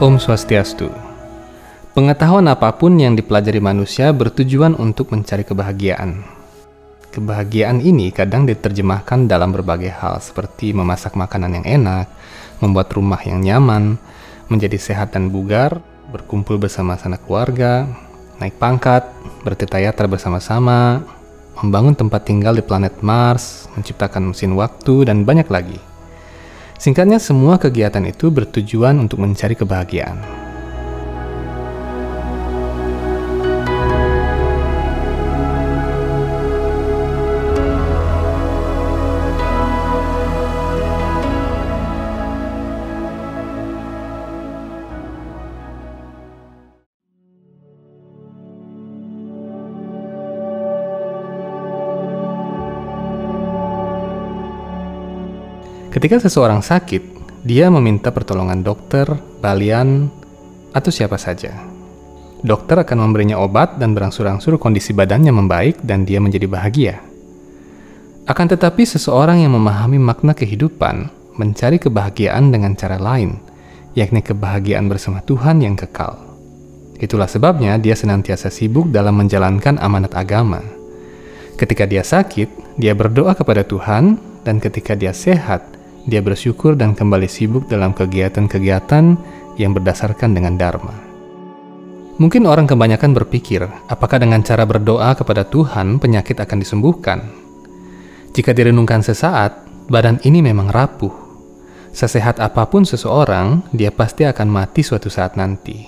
Om Swastiastu. Pengetahuan apa pun yang dipelajari manusia bertujuan untuk mencari kebahagiaan. Kebahagiaan ini kadang diterjemahkan dalam berbagai hal seperti memasak makanan yang enak, membuat rumah yang nyaman, menjadi sehat dan bugar, berkumpul bersama sanak keluarga, naik pangkat, bertetayatra bersama-sama, membangun tempat tinggal di planet Mars, menciptakan mesin waktu, dan banyak lagi. Singkatnya, semua kegiatan itu bertujuan untuk mencari kebahagiaan. Ketika seseorang sakit, dia meminta pertolongan dokter, balian, atau siapa saja. Dokter akan memberinya obat dan berangsur-angsur kondisi badannya membaik dan dia menjadi bahagia. Akan tetapi seseorang yang memahami makna kehidupan mencari kebahagiaan dengan cara lain, yakni kebahagiaan bersama Tuhan yang kekal. Itulah sebabnya dia senantiasa sibuk dalam menjalankan amanat agama. Ketika dia sakit, dia berdoa kepada Tuhan, dan ketika dia sehat, dia bersyukur dan kembali sibuk dalam kegiatan-kegiatan yang berdasarkan dengan Dharma. Mungkin orang kebanyakan berpikir, apakah dengan cara berdoa kepada Tuhan penyakit akan disembuhkan? Jika direnungkan sesaat, badan ini memang rapuh. Sesehat apa pun seseorang, dia pasti akan mati suatu saat nanti.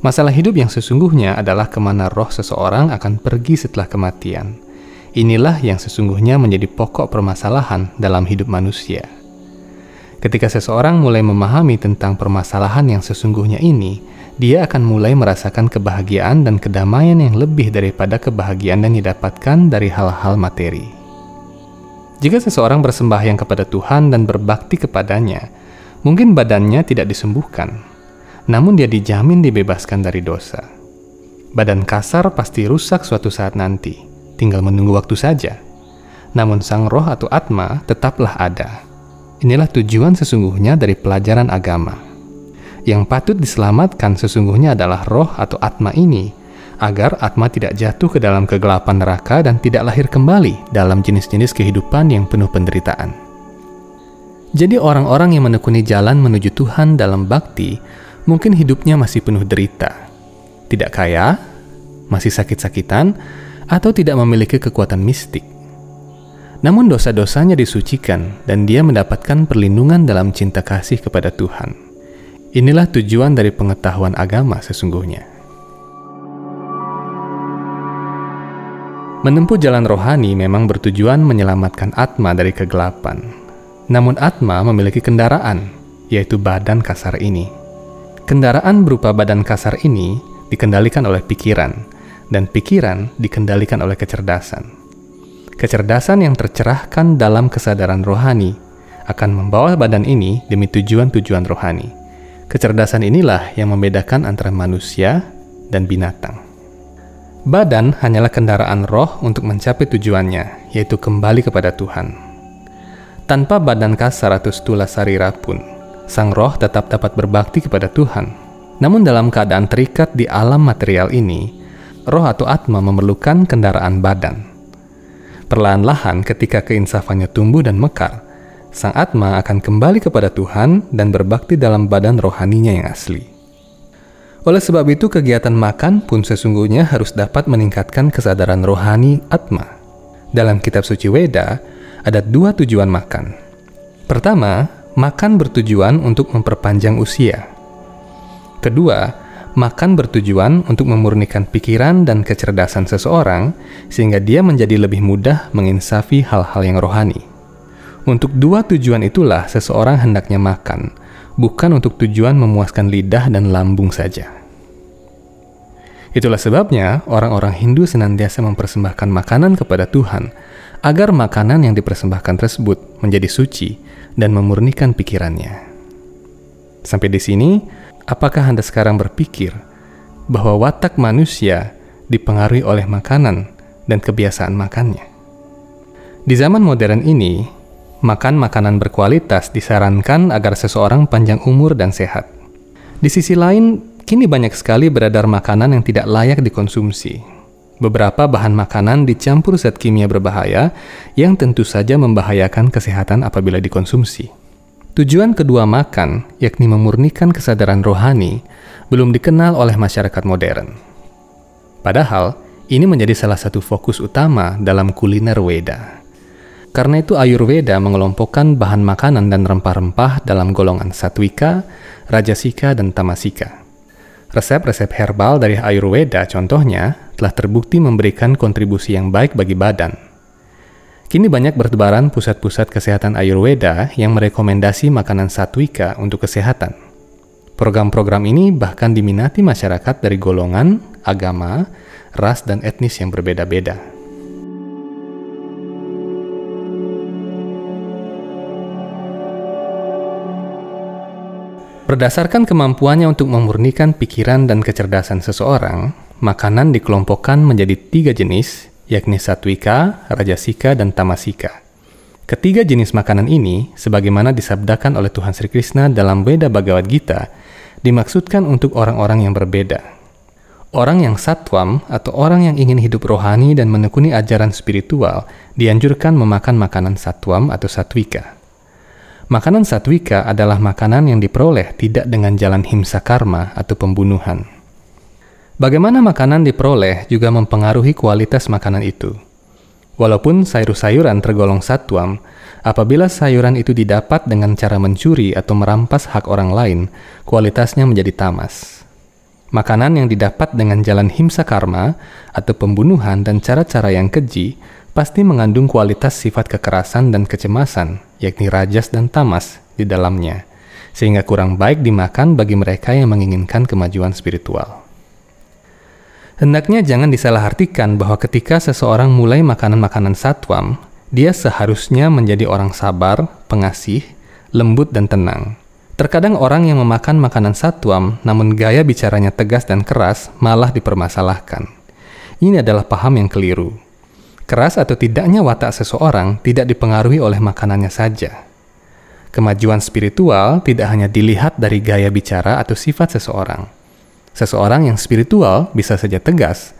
Masalah hidup yang sesungguhnya adalah ke mana roh seseorang akan pergi setelah kematian Inilah yang sesungguhnya menjadi pokok permasalahan dalam hidup manusia. Ketika seseorang mulai memahami tentang permasalahan yang sesungguhnya ini, dia akan mulai merasakan kebahagiaan dan kedamaian yang lebih daripada kebahagiaan yang didapatkan dari hal-hal materi. Jika seseorang bersembahyang kepada Tuhan dan berbakti kepadanya, mungkin badannya tidak disembuhkan, namun dia dijamin dibebaskan dari dosa. Badan kasar pasti rusak suatu saat nanti tinggal menunggu waktu saja. Namun sang roh atau atma tetaplah ada. Inilah tujuan sesungguhnya dari pelajaran agama. Yang patut diselamatkan sesungguhnya adalah roh atau atma ini, agar atma tidak jatuh ke dalam kegelapan neraka dan tidak lahir kembali dalam jenis-jenis kehidupan yang penuh penderitaan. Jadi orang-orang yang menekuni jalan menuju Tuhan dalam bakti, mungkin hidupnya masih penuh derita. Tidak kaya, masih sakit-sakitan, atau tidak memiliki kekuatan mistik. Namun dosa-dosanya disucikan dan dia mendapatkan perlindungan dalam cinta kasih kepada Tuhan. Inilah tujuan dari pengetahuan agama sesungguhnya. Menempuh jalan rohani memang bertujuan menyelamatkan Atma dari kegelapan. Namun Atma memiliki kendaraan, yaitu badan kasar ini. Kendaraan berupa badan kasar ini dikendalikan oleh pikiran, dan pikiran dikendalikan oleh kecerdasan. Kecerdasan yang tercerahkan dalam kesadaran rohani akan membawa badan ini demi tujuan-tujuan rohani. Kecerdasan inilah yang membedakan antara manusia dan binatang. Badan hanyalah kendaraan roh untuk mencapai tujuannya, yaitu kembali kepada Tuhan. Tanpa badan kasar atau stula sarira pun, sang roh tetap dapat berbakti kepada Tuhan. Namun dalam keadaan terikat di alam material ini, roh atau atma memerlukan kendaraan badan. Perlahan-lahan ketika keinsafannya tumbuh dan mekar, sang atma akan kembali kepada Tuhan dan berbakti dalam badan rohaninya yang asli. Oleh sebab itu, kegiatan makan pun sesungguhnya harus dapat meningkatkan kesadaran rohani atma. Dalam kitab suci Weda, ada dua tujuan makan. Pertama, makan bertujuan untuk memperpanjang usia. Kedua, makan bertujuan untuk memurnikan pikiran dan kecerdasan seseorang sehingga dia menjadi lebih mudah menginsafi hal-hal yang rohani. Untuk dua tujuan itulah seseorang hendaknya makan, bukan untuk tujuan memuaskan lidah dan lambung saja. Itulah sebabnya orang-orang Hindu senantiasa mempersembahkan makanan kepada Tuhan agar makanan yang dipersembahkan tersebut menjadi suci dan memurnikan pikirannya. Sampai di sini, Apakah Anda sekarang berpikir bahwa watak manusia dipengaruhi oleh makanan dan kebiasaan makannya? Di zaman modern ini, makan makanan berkualitas disarankan agar seseorang panjang umur dan sehat. Di sisi lain, kini banyak sekali beredar makanan yang tidak layak dikonsumsi. Beberapa bahan makanan dicampur zat kimia berbahaya yang tentu saja membahayakan kesehatan apabila dikonsumsi. Tujuan kedua makan, yakni memurnikan kesadaran rohani, belum dikenal oleh masyarakat modern. Padahal, ini menjadi salah satu fokus utama dalam kuliner Weda. Karena itu Ayurveda mengelompokkan bahan makanan dan rempah-rempah dalam golongan satwika, rajasika, dan tamasika. Resep-resep herbal dari Ayurveda contohnya telah terbukti memberikan kontribusi yang baik bagi badan. Kini banyak bertebaran pusat-pusat kesehatan Ayurveda yang merekomendasi makanan satwika untuk kesehatan. Program-program ini bahkan diminati masyarakat dari golongan, agama, ras, dan etnis yang berbeda-beda. Berdasarkan kemampuannya untuk memurnikan pikiran dan kecerdasan seseorang, makanan dikelompokkan menjadi tiga jenis, yakni satwika, rajasika, dan tamasika. Ketiga jenis makanan ini, sebagaimana disabdakan oleh Tuhan Sri Krishna dalam Weda Bhagavad Gita, dimaksudkan untuk orang-orang yang berbeda. Orang yang satwam atau orang yang ingin hidup rohani dan menekuni ajaran spiritual dianjurkan memakan makanan satwam atau satwika. Makanan satwika adalah makanan yang diperoleh tidak dengan jalan himsa karma atau pembunuhan. Bagaimana makanan diperoleh juga mempengaruhi kualitas makanan itu. Walaupun sayur-sayuran tergolong satwam, apabila sayuran itu didapat dengan cara mencuri atau merampas hak orang lain, kualitasnya menjadi tamas. Makanan yang didapat dengan jalan himsa karma atau pembunuhan dan cara-cara yang keji pasti mengandung kualitas sifat kekerasan dan kecemasan, yakni rajas dan tamas di dalamnya, sehingga kurang baik dimakan bagi mereka yang menginginkan kemajuan spiritual. Hendaknya jangan disalahartikan bahwa ketika seseorang mulai makanan-makanan satwam, dia seharusnya menjadi orang sabar, pengasih, lembut, dan tenang. Terkadang orang yang memakan makanan satwam, namun gaya bicaranya tegas dan keras, malah dipermasalahkan. Ini adalah paham yang keliru. Keras atau tidaknya watak seseorang tidak dipengaruhi oleh makanannya saja. Kemajuan spiritual tidak hanya dilihat dari gaya bicara atau sifat seseorang. Seseorang yang spiritual bisa saja tegas,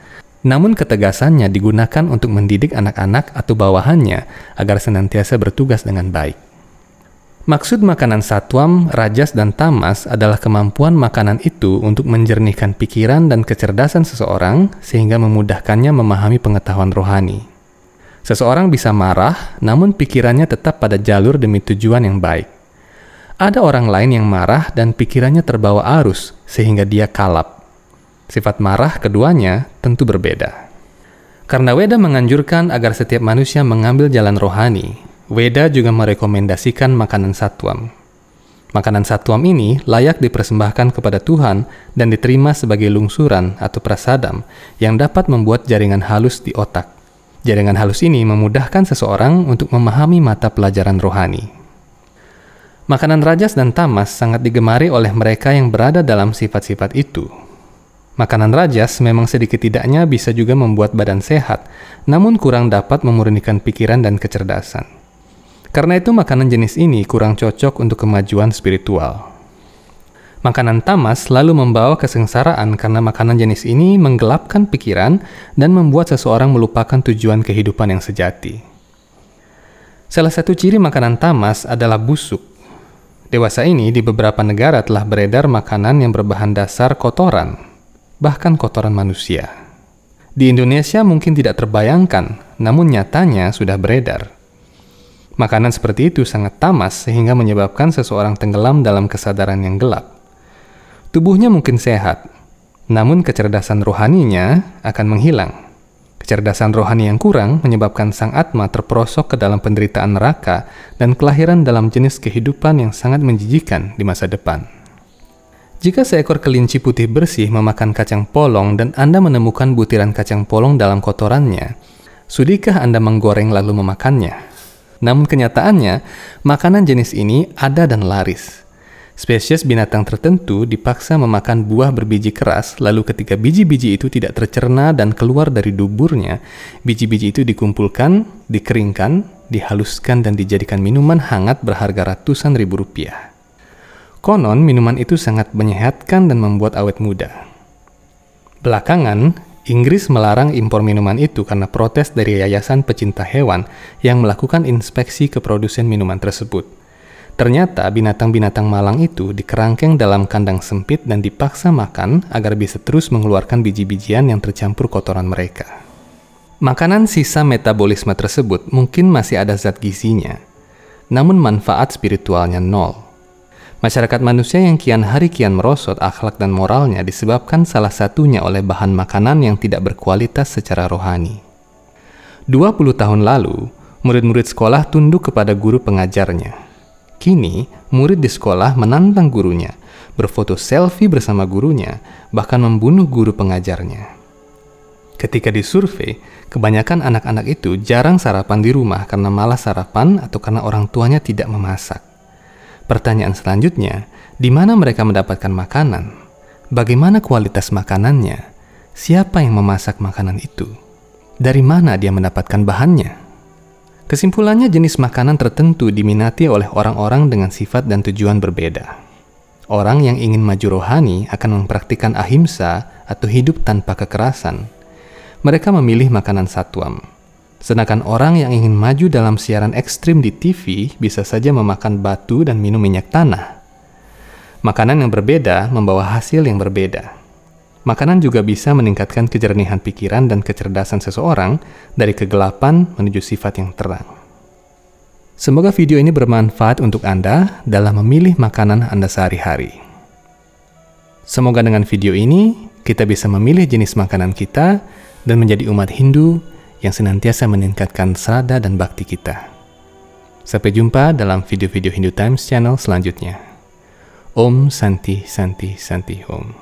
namun ketegasannya digunakan untuk mendidik anak-anak atau bawahannya agar senantiasa bertugas dengan baik. Maksud makanan satwam, rajas, dan tamas adalah kemampuan makanan itu untuk menjernihkan pikiran dan kecerdasan seseorang sehingga memudahkannya memahami pengetahuan rohani. Seseorang bisa marah, namun pikirannya tetap pada jalur demi tujuan yang baik. Ada orang lain yang marah dan pikirannya terbawa arus, sehingga dia kalap. Sifat marah keduanya tentu berbeda. Karena Weda menganjurkan agar setiap manusia mengambil jalan rohani, Weda juga merekomendasikan makanan satwam. Makanan satwam ini layak dipersembahkan kepada Tuhan dan diterima sebagai lungsuran atau prasadam yang dapat membuat jaringan halus di otak. Jaringan halus ini memudahkan seseorang untuk memahami mata pelajaran rohani. Makanan rajas dan tamas sangat digemari oleh mereka yang berada dalam sifat-sifat itu. Makanan rajas memang sedikit tidaknya bisa juga membuat badan sehat, namun kurang dapat memurnikan pikiran dan kecerdasan. Karena itu makanan jenis ini kurang cocok untuk kemajuan spiritual. Makanan tamas selalu membawa kesengsaraan karena makanan jenis ini menggelapkan pikiran dan membuat seseorang melupakan tujuan kehidupan yang sejati. Salah satu ciri makanan tamas adalah busuk. Dewasa ini di beberapa negara telah beredar makanan yang berbahan dasar kotoran, bahkan kotoran manusia. Di Indonesia mungkin tidak terbayangkan, namun nyatanya sudah beredar. Makanan seperti itu sangat tamas sehingga menyebabkan seseorang tenggelam dalam kesadaran yang gelap. Tubuhnya mungkin sehat, namun kecerdasan rohaninya akan menghilang. Kecerdasan rohani yang kurang menyebabkan sang atma terperosok ke dalam penderitaan neraka dan kelahiran dalam jenis kehidupan yang sangat menjijikan di masa depan. Jika seekor kelinci putih bersih memakan kacang polong dan Anda menemukan butiran kacang polong dalam kotorannya, sudikah Anda menggoreng lalu memakannya? Namun kenyataannya, makanan jenis ini ada dan laris. Spesies binatang tertentu dipaksa memakan buah berbiji keras, lalu ketika biji-biji itu tidak tercerna dan keluar dari duburnya, biji-biji itu dikumpulkan, dikeringkan, dihaluskan, dan dijadikan minuman hangat berharga ratusan ribu rupiah. Konon, minuman itu sangat menyehatkan dan membuat awet muda. Belakangan, Inggris melarang impor minuman itu karena protes dari yayasan pecinta hewan yang melakukan inspeksi ke produsen minuman tersebut. Ternyata binatang-binatang malang itu dikerangkeng dalam kandang sempit dan dipaksa makan agar bisa terus mengeluarkan biji-bijian yang tercampur kotoran mereka. Makanan sisa metabolisme tersebut mungkin masih ada zat gizinya, namun manfaat spiritualnya nol. Masyarakat manusia yang kian hari kian merosot akhlak dan moralnya disebabkan salah satunya oleh bahan makanan yang tidak berkualitas secara rohani. 20 tahun lalu, murid-murid sekolah tunduk kepada guru pengajarnya. Kini, murid di sekolah menantang gurunya, berfoto selfie bersama gurunya, bahkan membunuh guru pengajarnya. Ketika disurvei, kebanyakan anak-anak itu jarang sarapan di rumah karena malas sarapan atau karena orang tuanya tidak memasak. Pertanyaan selanjutnya, di mana mereka mendapatkan makanan? Bagaimana kualitas makanannya? Siapa yang memasak makanan itu? Dari mana dia mendapatkan bahannya? Kesimpulannya, jenis makanan tertentu diminati oleh orang-orang dengan sifat dan tujuan berbeda. Orang yang ingin maju rohani akan mempraktikkan ahimsa atau hidup tanpa kekerasan. Mereka memilih makanan satwam, Sedangkan orang yang ingin maju dalam siaran ekstrim di TV bisa saja memakan batu dan minum minyak tanah. Makanan yang berbeda membawa hasil yang berbeda. Makanan juga bisa meningkatkan kejernihan pikiran dan kecerdasan seseorang dari kegelapan menuju sifat yang terang. Semoga video ini bermanfaat untuk Anda dalam memilih makanan Anda sehari-hari. Semoga dengan video ini kita bisa memilih jenis makanan kita dan menjadi umat Hindu yang senantiasa meningkatkan serada dan bakti kita. Sampai jumpa dalam video-video Hindu Times channel selanjutnya. Om Santi Santi Santi Om.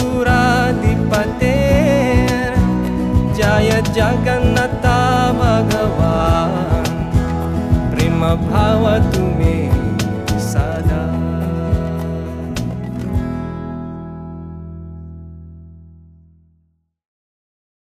जगन्नता भगवान् प्रेम भवतु